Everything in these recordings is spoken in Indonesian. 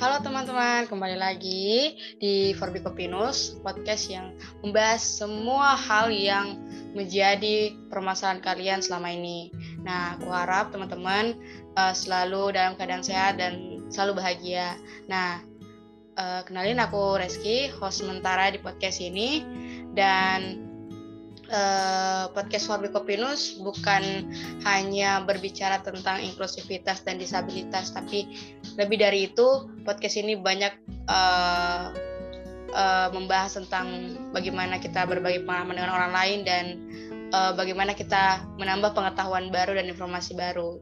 Halo teman-teman, kembali lagi di Forbicopinus, podcast yang membahas semua hal yang menjadi permasalahan kalian selama ini. Nah, aku harap teman-teman uh, selalu dalam keadaan sehat dan selalu bahagia. Nah, uh, kenalin aku Reski, host sementara di podcast ini, dan uh, podcast Forbicopinus bukan hanya berbicara tentang inklusivitas dan disabilitas, tapi lebih dari itu podcast ini banyak uh, uh, membahas tentang bagaimana kita berbagi pengalaman dengan orang lain dan uh, bagaimana kita menambah pengetahuan baru dan informasi baru.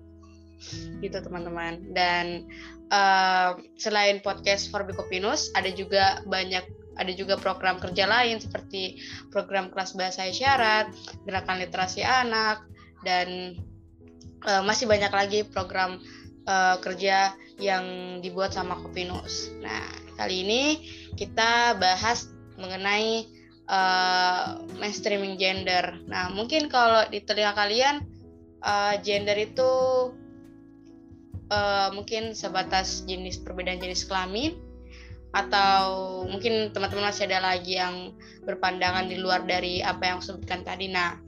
Gitu teman-teman. Dan uh, selain podcast Forbicopinus ada juga banyak ada juga program kerja lain seperti program kelas bahasa isyarat, gerakan literasi anak, dan uh, masih banyak lagi program uh, kerja yang dibuat sama Kopinus. Nah, kali ini kita bahas mengenai uh, mainstreaming gender. Nah, mungkin kalau di telinga kalian uh, gender itu uh, mungkin sebatas jenis perbedaan jenis kelamin atau mungkin teman-teman masih ada lagi yang berpandangan di luar dari apa yang aku sebutkan tadi. Nah,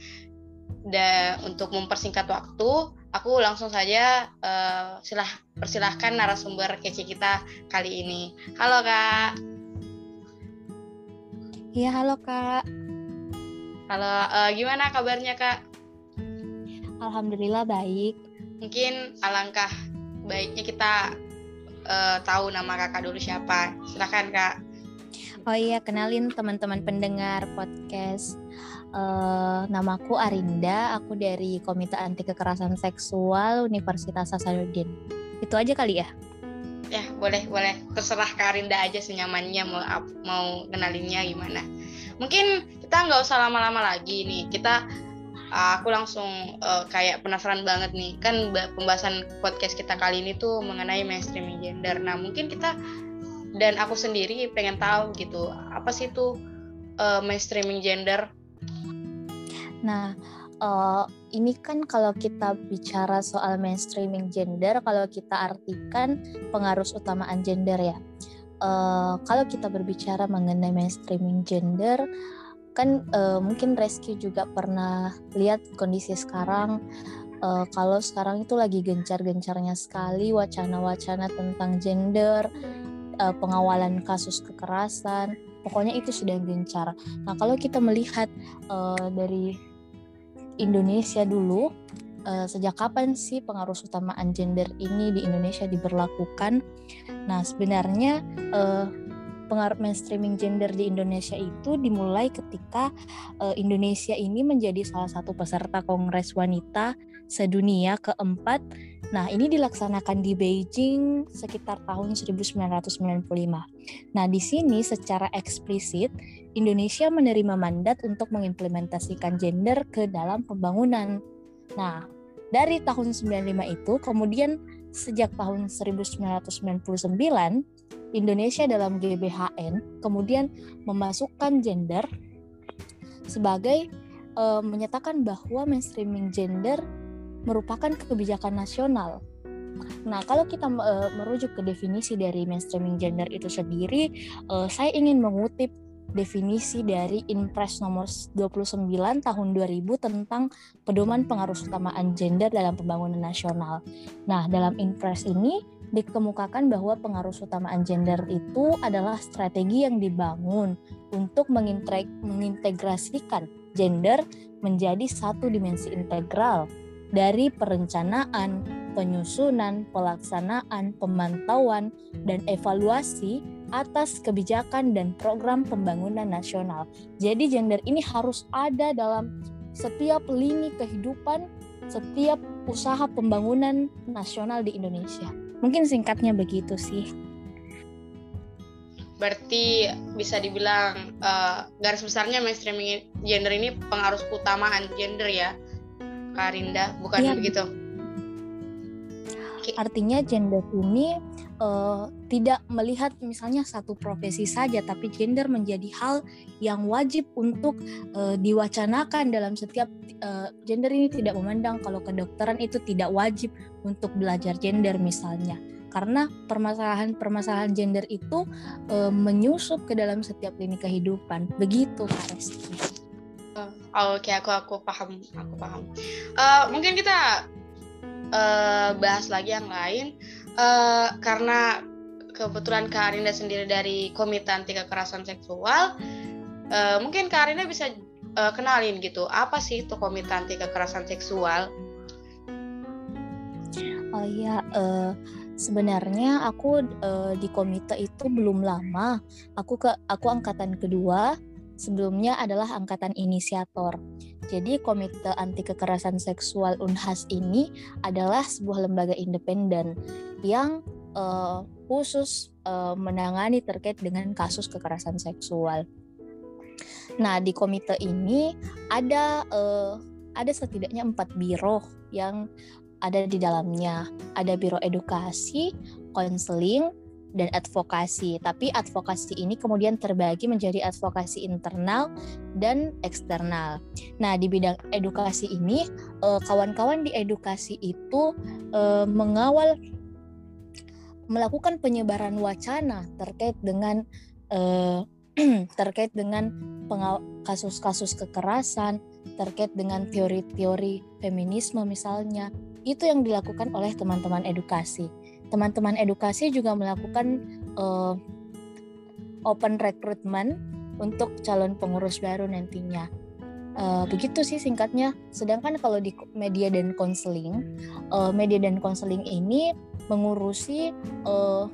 da, untuk mempersingkat waktu, aku langsung saja uh, silah persilahkan narasumber kece kita kali ini. Halo kak. Iya halo kak. Halo, uh, gimana kabarnya kak? Alhamdulillah baik. Mungkin alangkah baiknya kita uh, tahu nama kakak dulu siapa. Silakan kak. Oh iya, kenalin teman-teman pendengar podcast. Uh, namaku Arinda, aku dari Komite Anti Kekerasan Seksual Universitas Hasanuddin. Itu aja kali ya? Ya, boleh, boleh. Terserah Kak Arinda aja senyamannya mau mau kenalinnya gimana. Mungkin kita nggak usah lama-lama lagi nih. Kita aku langsung uh, kayak penasaran banget nih. Kan pembahasan podcast kita kali ini tuh mengenai mainstreaming gender. Nah mungkin kita dan aku sendiri pengen tahu gitu apa sih itu uh, mainstreaming gender? Nah uh, ini kan kalau kita bicara soal mainstreaming gender kalau kita artikan pengaruh utamaan gender ya. Uh, kalau kita berbicara mengenai mainstreaming gender kan uh, mungkin Reski juga pernah lihat kondisi sekarang uh, kalau sekarang itu lagi gencar-gencarnya sekali wacana-wacana tentang gender uh, pengawalan kasus kekerasan pokoknya itu sudah gencar. Nah kalau kita melihat uh, dari Indonesia dulu uh, sejak kapan sih pengaruh utamaan gender ini di Indonesia diberlakukan? Nah sebenarnya uh, pengaruh mainstreaming gender di Indonesia itu dimulai ketika uh, Indonesia ini menjadi salah satu peserta Kongres Wanita sedunia keempat. Nah, ini dilaksanakan di Beijing sekitar tahun 1995. Nah, di sini secara eksplisit Indonesia menerima mandat untuk mengimplementasikan gender ke dalam pembangunan. Nah, dari tahun 95 itu kemudian sejak tahun 1999 Indonesia dalam GBHN kemudian memasukkan gender sebagai e, menyatakan bahwa mainstreaming gender merupakan kebijakan nasional. Nah, kalau kita e, merujuk ke definisi dari mainstreaming gender itu sendiri, e, saya ingin mengutip definisi dari Inpres nomor 29 tahun 2000 tentang pedoman pengaruh utamaan gender dalam pembangunan nasional. Nah, dalam Inpres ini dikemukakan bahwa pengaruh utamaan gender itu adalah strategi yang dibangun untuk mengintegrasikan gender menjadi satu dimensi integral dari perencanaan, penyusunan, pelaksanaan, pemantauan, dan evaluasi atas kebijakan dan program pembangunan nasional. Jadi gender ini harus ada dalam setiap lini kehidupan, setiap usaha pembangunan nasional di Indonesia. Mungkin singkatnya begitu sih. Berarti bisa dibilang uh, garis besarnya mainstreaming gender ini pengaruh utamaan gender ya, Karinda, bukan ya. begitu? Artinya gender ini uh, tidak melihat misalnya satu profesi saja, tapi gender menjadi hal yang wajib untuk uh, diwacanakan dalam setiap uh, gender ini tidak memandang kalau kedokteran itu tidak wajib untuk belajar gender misalnya. karena permasalahan-permasalahan gender itu uh, menyusup ke dalam setiap lini kehidupan. Begitu Kak Reski. Oh, Oke, okay, aku aku paham, aku paham. Uh, mungkin kita uh, bahas lagi yang lain uh, karena kebetulan Kak Arinda sendiri dari Komite Anti Kekerasan Seksual. Uh, mungkin Kak Arinda bisa uh, kenalin gitu, apa sih itu Komite Anti Kekerasan Seksual? Oh iya, uh, sebenarnya aku uh, di komite itu belum lama. Aku ke aku angkatan kedua. Sebelumnya adalah angkatan inisiator. Jadi Komite Anti Kekerasan Seksual Unhas ini adalah sebuah lembaga independen yang uh, khusus uh, menangani terkait dengan kasus kekerasan seksual. Nah, di komite ini ada uh, ada setidaknya empat biro yang ada di dalamnya. Ada biro edukasi, konseling, dan advokasi. Tapi advokasi ini kemudian terbagi menjadi advokasi internal dan eksternal. Nah, di bidang edukasi ini, eh, kawan-kawan di edukasi itu eh, mengawal melakukan penyebaran wacana terkait dengan eh, terkait dengan kasus-kasus kekerasan, terkait dengan teori-teori feminisme misalnya, itu yang dilakukan oleh teman-teman edukasi. Teman-teman edukasi juga melakukan uh, open recruitment untuk calon pengurus baru nantinya. Uh, begitu sih singkatnya. Sedangkan kalau di media dan konseling, uh, media dan konseling ini mengurusi uh,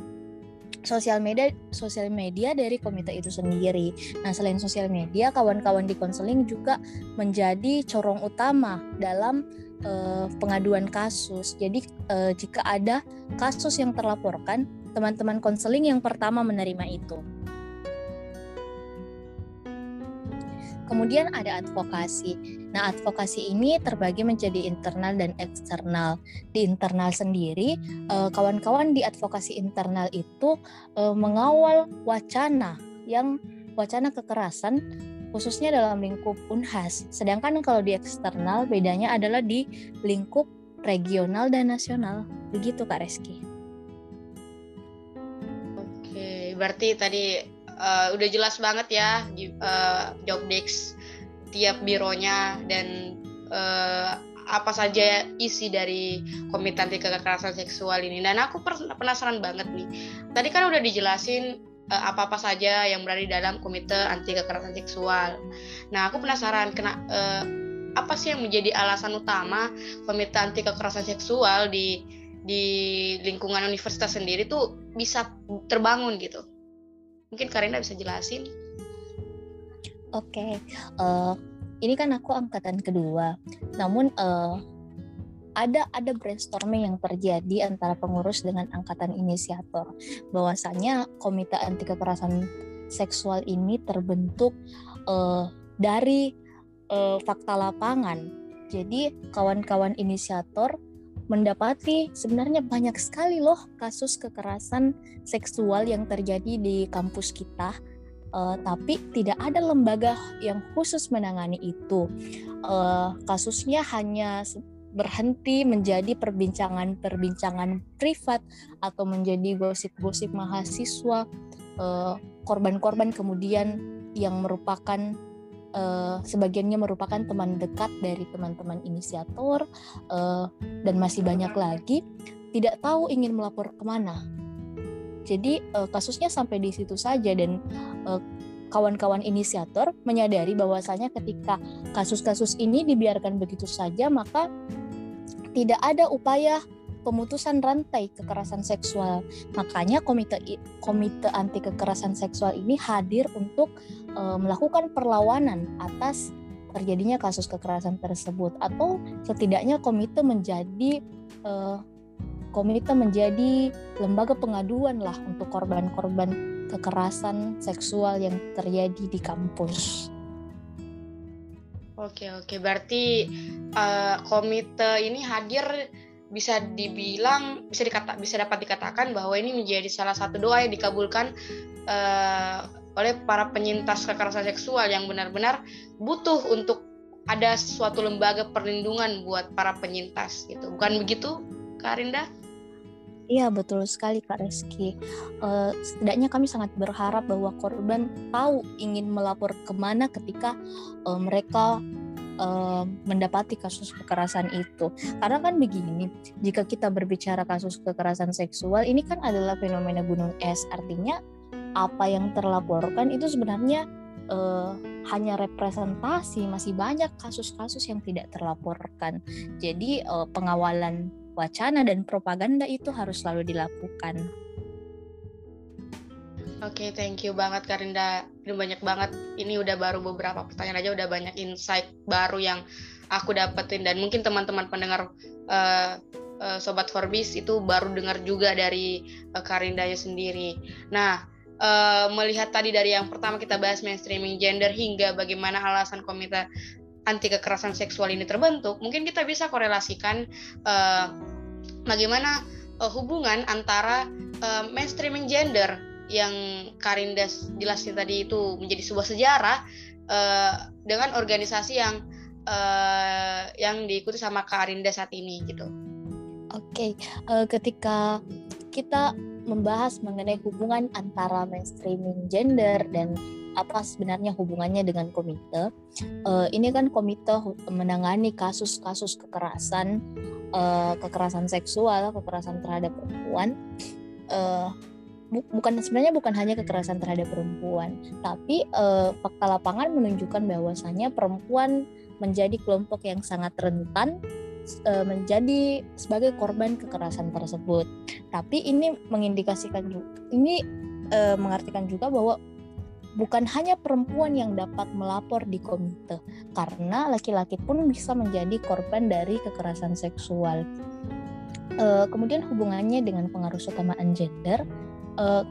sosial media sosial media dari komite itu sendiri. Nah, selain sosial media, kawan-kawan di konseling juga menjadi corong utama dalam uh, pengaduan kasus. Jadi uh, jika ada kasus yang terlaporkan, teman-teman konseling yang pertama menerima itu. Kemudian ada advokasi. Nah, advokasi ini terbagi menjadi internal dan eksternal. Di internal sendiri, eh, kawan-kawan di advokasi internal itu mengawal wacana yang wacana kekerasan khususnya dalam lingkup Unhas. Sedangkan kalau di eksternal bedanya adalah di lingkup regional dan nasional. Begitu Kak Reski. Oke, berarti tadi uh, udah jelas banget ya uh, job desk tiap bironya dan uh, apa saja isi dari komite anti kekerasan seksual ini dan aku penasaran banget nih tadi kan udah dijelasin apa-apa saja yang berada di dalam komite anti kekerasan seksual. Nah, aku penasaran kena uh, apa sih yang menjadi alasan utama komite anti kekerasan seksual di di lingkungan universitas sendiri tuh bisa terbangun gitu. Mungkin Karina bisa jelasin. Oke, okay. uh, ini kan aku angkatan kedua. Namun uh, ada ada brainstorming yang terjadi antara pengurus dengan angkatan inisiator bahwasanya komite anti kekerasan seksual ini terbentuk uh, dari uh, fakta lapangan jadi kawan-kawan inisiator mendapati sebenarnya banyak sekali loh kasus kekerasan seksual yang terjadi di kampus kita uh, tapi tidak ada lembaga yang khusus menangani itu. Uh, kasusnya hanya berhenti menjadi perbincangan-perbincangan privat atau menjadi gosip-gosip mahasiswa eh, korban-korban kemudian yang merupakan uh, sebagiannya merupakan teman dekat dari teman-teman inisiator uh, dan masih banyak lagi tidak tahu ingin melapor ke mana. Jadi uh, kasusnya sampai di situ saja dan uh, kawan-kawan inisiator menyadari bahwasanya ketika kasus-kasus ini dibiarkan begitu saja maka tidak ada upaya pemutusan rantai kekerasan seksual. Makanya komite komite anti kekerasan seksual ini hadir untuk e, melakukan perlawanan atas terjadinya kasus kekerasan tersebut atau setidaknya komite menjadi e, komite menjadi lembaga pengaduan lah untuk korban-korban kekerasan seksual yang terjadi di kampus. Oke oke berarti uh, komite ini hadir bisa dibilang bisa dikata bisa dapat dikatakan bahwa ini menjadi salah satu doa yang dikabulkan uh, oleh para penyintas kekerasan seksual yang benar-benar butuh untuk ada suatu lembaga perlindungan buat para penyintas gitu bukan begitu Karinda? Iya betul sekali Kak Reski. Uh, setidaknya kami sangat berharap bahwa korban tahu ingin melapor ke mana ketika uh, mereka uh, mendapati kasus kekerasan itu. Karena kan begini, jika kita berbicara kasus kekerasan seksual, ini kan adalah fenomena gunung es. Artinya apa yang terlaporkan itu sebenarnya uh, hanya representasi, masih banyak kasus-kasus yang tidak terlaporkan. Jadi pengawalan wacana dan propaganda itu harus selalu dilakukan. Oke, okay, thank you banget Karinda. Ini banyak banget. Ini udah baru beberapa pertanyaan aja udah banyak insight baru yang aku dapetin dan mungkin teman-teman pendengar uh, uh, sobat Forbes itu baru dengar juga dari uh, Karindanya sendiri. Nah, uh, melihat tadi dari yang pertama kita bahas mainstreaming gender hingga bagaimana alasan komite anti kekerasan seksual ini terbentuk, mungkin kita bisa korelasikan uh, bagaimana uh, hubungan antara uh, mainstreaming gender yang Karinda jelasin tadi itu menjadi sebuah sejarah uh, dengan organisasi yang uh, yang diikuti sama Karinda saat ini gitu. Oke, okay. uh, ketika kita membahas mengenai hubungan antara mainstreaming gender dan apa sebenarnya hubungannya dengan komite. Uh, ini kan komite menangani kasus-kasus kekerasan, uh, kekerasan seksual, kekerasan terhadap perempuan. Uh, bu bukan sebenarnya bukan hanya kekerasan terhadap perempuan, tapi uh, fakta lapangan menunjukkan bahwasannya perempuan menjadi kelompok yang sangat rentan menjadi sebagai korban kekerasan tersebut. Tapi ini mengindikasikan juga, ini uh, mengartikan juga bahwa bukan hanya perempuan yang dapat melapor di komite, karena laki-laki pun bisa menjadi korban dari kekerasan seksual. Uh, kemudian hubungannya dengan pengaruh utamaan gender, uh,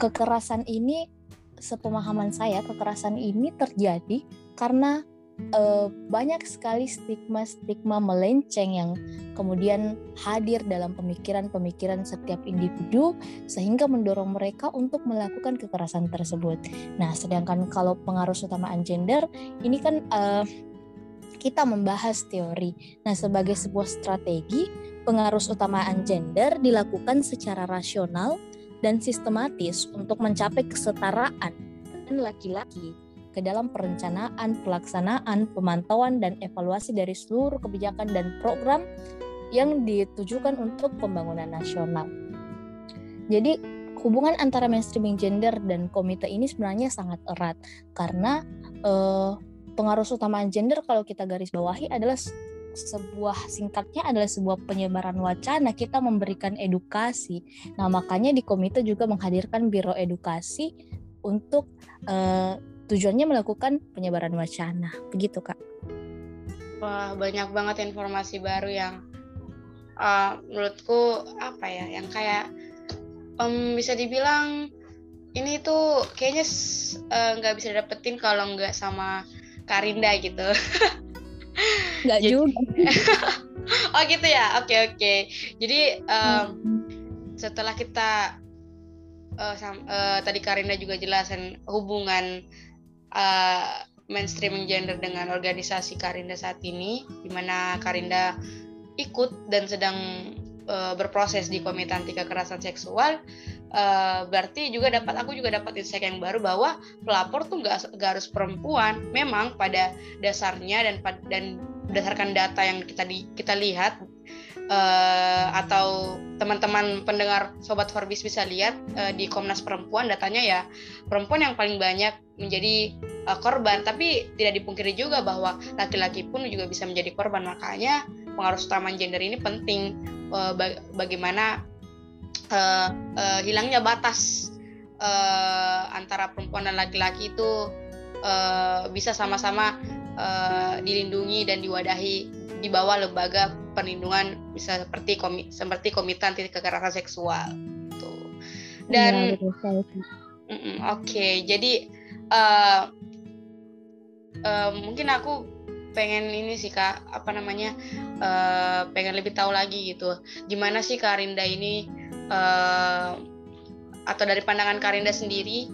kekerasan ini, sepemahaman saya, kekerasan ini terjadi karena uh, banyak sekali stigma-stigma melenceng yang kemudian hadir dalam pemikiran-pemikiran setiap individu sehingga mendorong mereka untuk melakukan kekerasan tersebut. Nah, sedangkan kalau pengaruh utamaan gender ini kan uh, kita membahas teori. Nah, sebagai sebuah strategi, pengaruh utamaan gender dilakukan secara rasional dan sistematis untuk mencapai kesetaraan laki-laki ke dalam perencanaan, pelaksanaan, pemantauan, dan evaluasi dari seluruh kebijakan dan program yang ditujukan untuk pembangunan nasional. Jadi hubungan antara mainstreaming gender dan komite ini sebenarnya sangat erat karena eh, pengaruh utama gender kalau kita garis bawahi adalah sebuah singkatnya adalah sebuah penyebaran wacana kita memberikan edukasi. Nah makanya di komite juga menghadirkan biro edukasi untuk eh, tujuannya melakukan penyebaran wacana. Begitu, Kak. Wah, banyak banget informasi baru yang uh, menurutku apa ya, yang kayak um, bisa dibilang ini tuh kayaknya eh, nggak uh, bisa dapetin kalau nggak sama Karinda gitu. Nggak juga. oh gitu ya, oke okay, oke. Okay. Jadi um, setelah kita uh, sam, uh, tadi Karinda juga jelasin hubungan uh, mainstreaming gender dengan organisasi Karinda saat ini, di mana Karinda ikut dan sedang uh, berproses di Komite Anti Kekerasan Seksual, uh, berarti juga dapat aku juga dapat insight yang baru bahwa pelapor tuh nggak harus perempuan. Memang pada dasarnya dan dan berdasarkan data yang kita di, kita lihat uh, atau teman-teman pendengar sobat Forbes bisa lihat uh, di Komnas Perempuan datanya ya perempuan yang paling banyak menjadi uh, korban. Tapi tidak dipungkiri juga bahwa laki-laki pun juga bisa menjadi korban. Makanya pengaruh utama gender ini penting. Uh, bagaimana uh, uh, hilangnya batas uh, antara perempuan dan laki-laki itu uh, bisa sama-sama uh, dilindungi dan diwadahi di bawah lembaga perlindungan bisa seperti komi seperti komite anti kekerasan seksual. Tuh. Dan ya, oke. Okay, jadi uh, uh, mungkin aku pengen ini sih kak apa namanya uh, pengen lebih tahu lagi gitu. Gimana sih Karinda ini uh, atau dari pandangan Karinda sendiri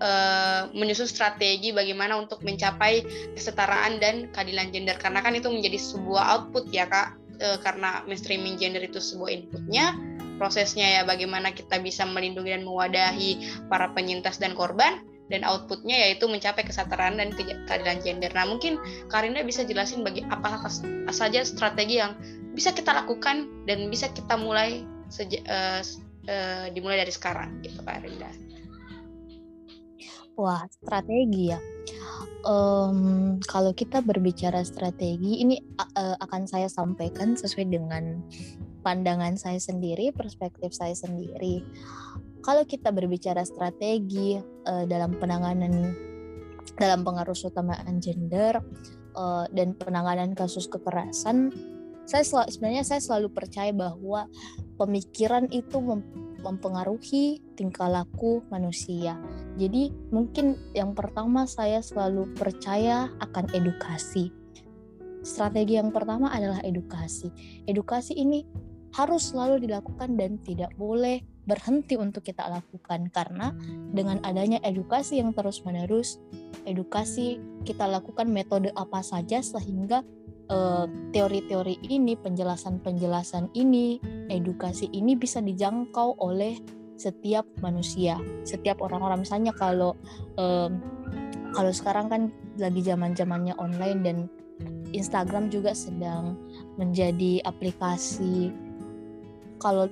uh, menyusun strategi bagaimana untuk mencapai kesetaraan dan keadilan gender karena kan itu menjadi sebuah output ya kak uh, karena mainstreaming gender itu sebuah inputnya prosesnya ya bagaimana kita bisa melindungi dan mewadahi para penyintas dan korban dan outputnya yaitu mencapai kesetaraan dan keadilan gender. Nah mungkin Karinda bisa jelasin bagi apa, apa saja strategi yang bisa kita lakukan dan bisa kita mulai seja, uh, uh, dimulai dari sekarang gitu Karinda. Wah strategi ya. Um, kalau kita berbicara strategi ini uh, akan saya sampaikan sesuai dengan pandangan saya sendiri, perspektif saya sendiri kalau kita berbicara strategi uh, dalam penanganan dalam pengaruh utamaan gender uh, dan penanganan kasus kekerasan, saya sel sebenarnya saya selalu percaya bahwa pemikiran itu mempengaruhi tingkah laku manusia. Jadi mungkin yang pertama saya selalu percaya akan edukasi. Strategi yang pertama adalah edukasi. Edukasi ini harus selalu dilakukan dan tidak boleh berhenti untuk kita lakukan karena dengan adanya edukasi yang terus-menerus, edukasi kita lakukan metode apa saja sehingga eh, teori-teori ini, penjelasan-penjelasan ini, edukasi ini bisa dijangkau oleh setiap manusia, setiap orang-orang. Misalnya kalau uh, kalau sekarang kan lagi zaman-zamannya online dan Instagram juga sedang menjadi aplikasi kalau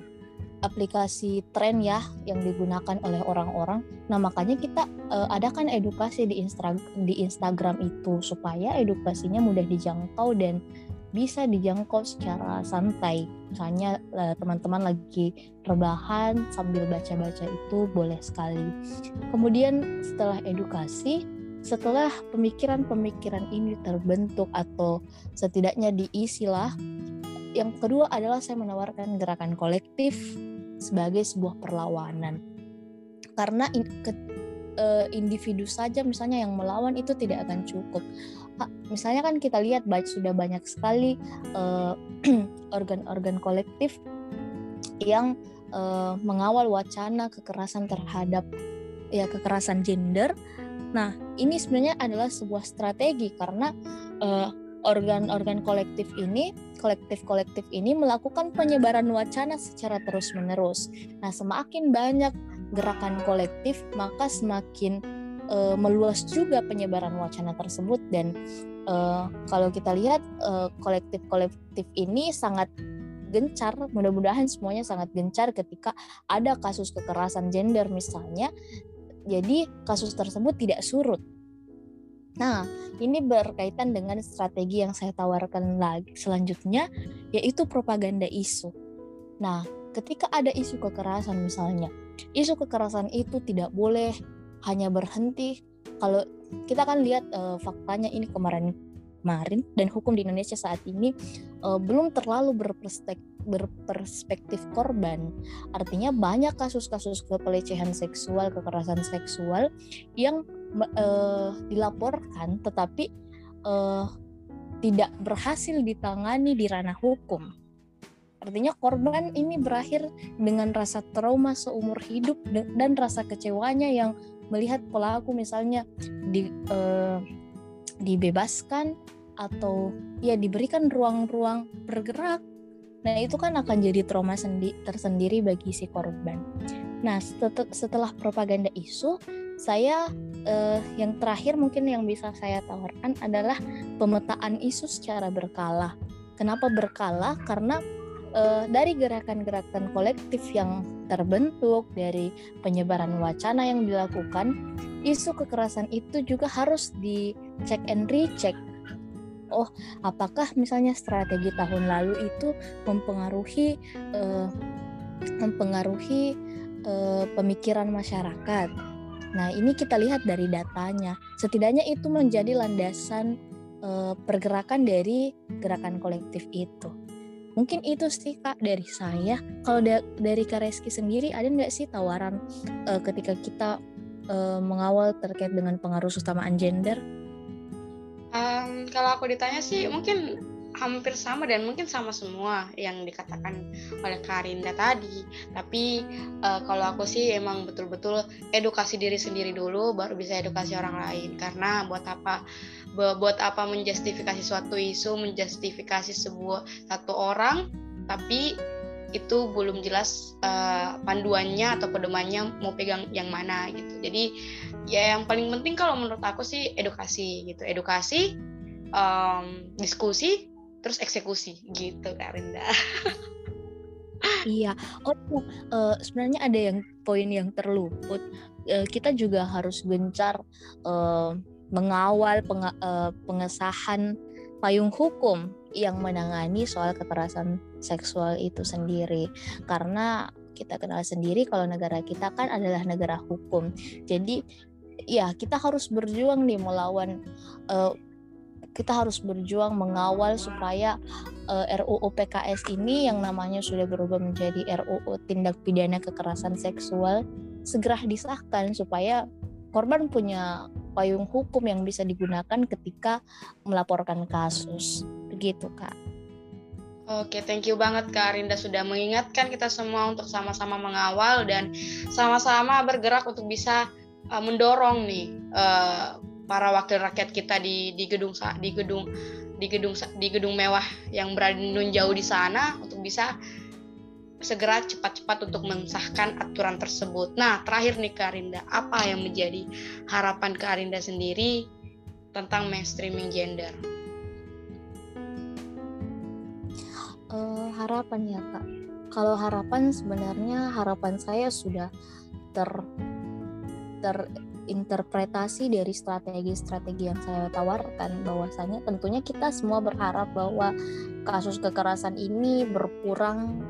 aplikasi tren ya yang digunakan oleh orang-orang. Nah, makanya kita uh, adakan edukasi di Instagram di Instagram itu supaya edukasinya mudah dijangkau dan bisa dijangkau secara santai. Misalnya teman teman-teman lagi rebahan sambil baca-baca itu boleh sekali. Kemudian setelah edukasi, setelah pemikiran-pemikiran ini terbentuk atau setidaknya diisilah yang kedua adalah saya menawarkan gerakan kolektif sebagai sebuah perlawanan. Karena in, ke, uh, individu saja misalnya yang melawan itu tidak akan cukup. Misalnya kan kita lihat sudah banyak sekali uh, organ-organ kolektif yang uh, mengawal wacana kekerasan terhadap ya kekerasan gender. Nah, ini sebenarnya adalah sebuah strategi karena uh, organ-organ kolektif ini, kolektif-kolektif ini melakukan penyebaran wacana secara terus-menerus. Nah, semakin banyak gerakan kolektif, maka semakin uh, meluas juga penyebaran wacana tersebut dan uh, kalau kita lihat uh, kolektif-kolektif ini sangat gencar, mudah-mudahan semuanya sangat gencar ketika ada kasus kekerasan gender misalnya. Jadi kasus tersebut tidak surut Nah, ini berkaitan dengan strategi yang saya tawarkan lagi selanjutnya, yaitu propaganda isu. Nah, ketika ada isu kekerasan misalnya, isu kekerasan itu tidak boleh hanya berhenti kalau kita kan lihat uh, faktanya ini kemarin kemarin dan hukum di Indonesia saat ini uh, belum terlalu berperspektif, berperspektif korban. Artinya banyak kasus-kasus pelecehan seksual, kekerasan seksual yang uh, dilaporkan tetapi uh, tidak berhasil ditangani di ranah hukum. Artinya korban ini berakhir dengan rasa trauma seumur hidup dan rasa kecewanya yang melihat pelaku misalnya di, uh, dibebaskan atau ya diberikan ruang-ruang bergerak. Nah itu kan akan jadi trauma sendi tersendiri bagi si korban. Nah setelah propaganda isu, saya uh, yang terakhir mungkin yang bisa saya tawarkan adalah pemetaan isu secara berkala. Kenapa berkala? Karena uh, dari gerakan-gerakan kolektif yang terbentuk dari penyebaran wacana yang dilakukan, isu kekerasan itu juga harus dicek and recheck. Oh, apakah misalnya strategi tahun lalu itu mempengaruhi uh, mempengaruhi uh, pemikiran masyarakat? Nah, ini kita lihat dari datanya. Setidaknya itu menjadi landasan uh, pergerakan dari gerakan kolektif itu. Mungkin itu sih kak dari saya. Kalau da dari Kak Reski sendiri ada nggak sih tawaran uh, ketika kita uh, mengawal terkait dengan pengaruh utamaan gender? Um, kalau aku ditanya sih mungkin hampir sama dan mungkin sama semua yang dikatakan oleh Karinda tadi. Tapi uh, kalau aku sih emang betul-betul edukasi diri sendiri dulu baru bisa edukasi orang lain. Karena buat apa buat apa menjustifikasi suatu isu menjustifikasi sebuah satu orang tapi itu belum jelas uh, panduannya atau pedomannya mau pegang yang mana gitu jadi ya yang paling penting kalau menurut aku sih edukasi gitu edukasi um, diskusi terus eksekusi gitu Karinda iya. Oh uh, sebenarnya ada yang poin yang terluput. Uh, kita juga harus gencar uh, mengawal peng, uh, pengesahan payung hukum yang menangani soal kekerasan seksual itu sendiri. Karena kita kenal sendiri kalau negara kita kan adalah negara hukum. Jadi ya kita harus berjuang nih melawan uh, kita harus berjuang mengawal supaya uh, RUU PKS ini yang namanya sudah berubah menjadi RUU tindak pidana kekerasan seksual segera disahkan supaya korban punya payung hukum yang bisa digunakan ketika melaporkan kasus. Begitu, Kak. Oke, thank you banget Kak Arinda sudah mengingatkan kita semua untuk sama-sama mengawal dan sama-sama bergerak untuk bisa uh, mendorong nih uh, para wakil rakyat kita di di gedung di gedung di gedung di gedung mewah yang berada nun jauh di sana untuk bisa segera cepat-cepat untuk mensahkan aturan tersebut. Nah, terakhir nih Kak Arinda, apa yang menjadi harapan Kak Arinda sendiri tentang mainstreaming gender? uh, harapan ya kak kalau harapan sebenarnya harapan saya sudah ter terinterpretasi dari strategi-strategi yang saya tawarkan bahwasanya tentunya kita semua berharap bahwa kasus kekerasan ini berkurang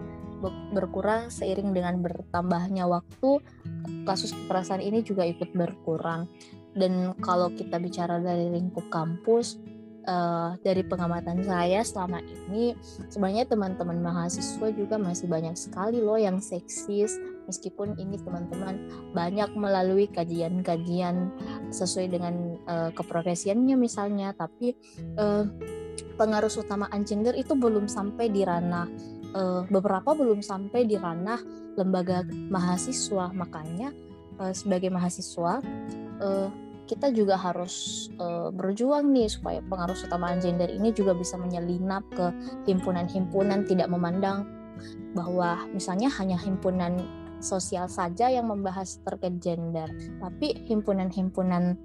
berkurang seiring dengan bertambahnya waktu kasus kekerasan ini juga ikut berkurang. Dan kalau kita bicara dari lingkup kampus uh, dari pengamatan saya selama ini sebenarnya teman-teman mahasiswa juga masih banyak sekali loh yang seksis meskipun ini teman-teman banyak melalui kajian-kajian sesuai dengan uh, keprofesiannya misalnya tapi uh, pengaruh utamaan gender itu belum sampai di ranah uh, beberapa belum sampai di ranah lembaga mahasiswa. Makanya uh, sebagai mahasiswa uh, kita juga harus uh, berjuang nih supaya pengaruh utamaan gender ini juga bisa menyelinap ke himpunan-himpunan tidak memandang bahwa misalnya hanya himpunan sosial saja yang membahas terkait gender, tapi himpunan-himpunan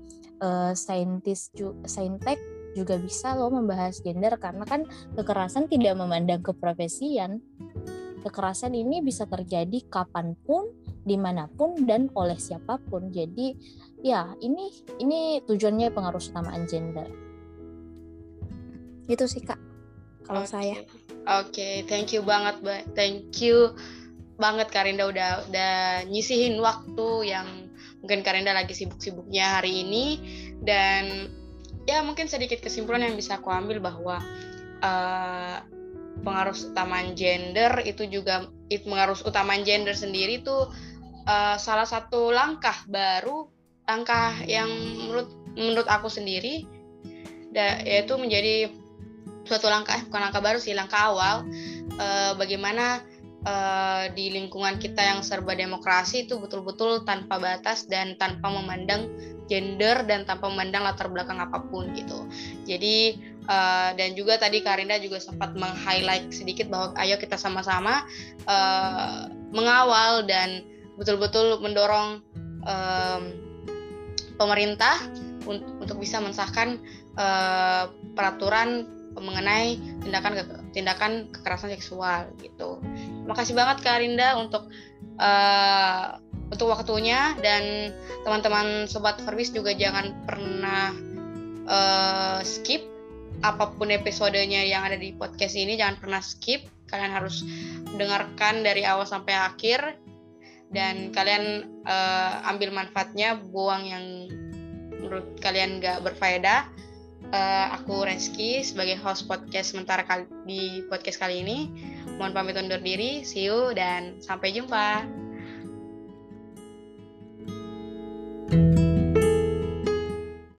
uh, saintis saintek juga bisa loh membahas gender karena kan kekerasan tidak memandang keprofesian. Kekerasan ini bisa terjadi kapan pun, di mana pun dan oleh siapa pun. Jadi ya ini ini tujuannya pengaruh utamaan gender itu sih kak kalau okay. saya oke okay, thank you banget mbak thank you banget Karinda udah udah nyisihin waktu yang mungkin Karinda lagi sibuk-sibuknya hari ini. Dan ya mungkin sedikit kesimpulan yang bisa aku ambil bahwa uh, pengaruh utamaan gender itu juga itu pengaruh utamaan gender sendiri itu uh, salah satu langkah baru langkah yang menurut menurut aku sendiri da, yaitu menjadi suatu langkah bukan langkah baru sih langkah awal uh, bagaimana uh, di lingkungan kita yang serba demokrasi itu betul-betul tanpa batas dan tanpa memandang gender dan tanpa memandang latar belakang apa pun gitu. Jadi uh, dan juga tadi Karinda juga sempat meng-highlight sedikit bahwa ayo kita sama-sama uh, mengawal dan betul-betul mendorong um, pemerintah untuk bisa mensahkan uh, peraturan mengenai tindakan tindakan kekerasan seksual gitu. Makasih banget Kak Arinda untuk uh, untuk waktunya. Dan teman-teman sobat Verbis juga jangan pernah uh, skip apa pun episodenya yang ada di podcast ini. Jangan pernah skip. Kalian harus dengarkan dari awal sampai akhir. Dan kalian uh, ambil manfaatnya buang yang menurut kalian nggak berfaedah. Uh, aku Reski sebagai host podcast sementara kali, di podcast kali ini mohon pamit undur diri see you dan sampai jumpa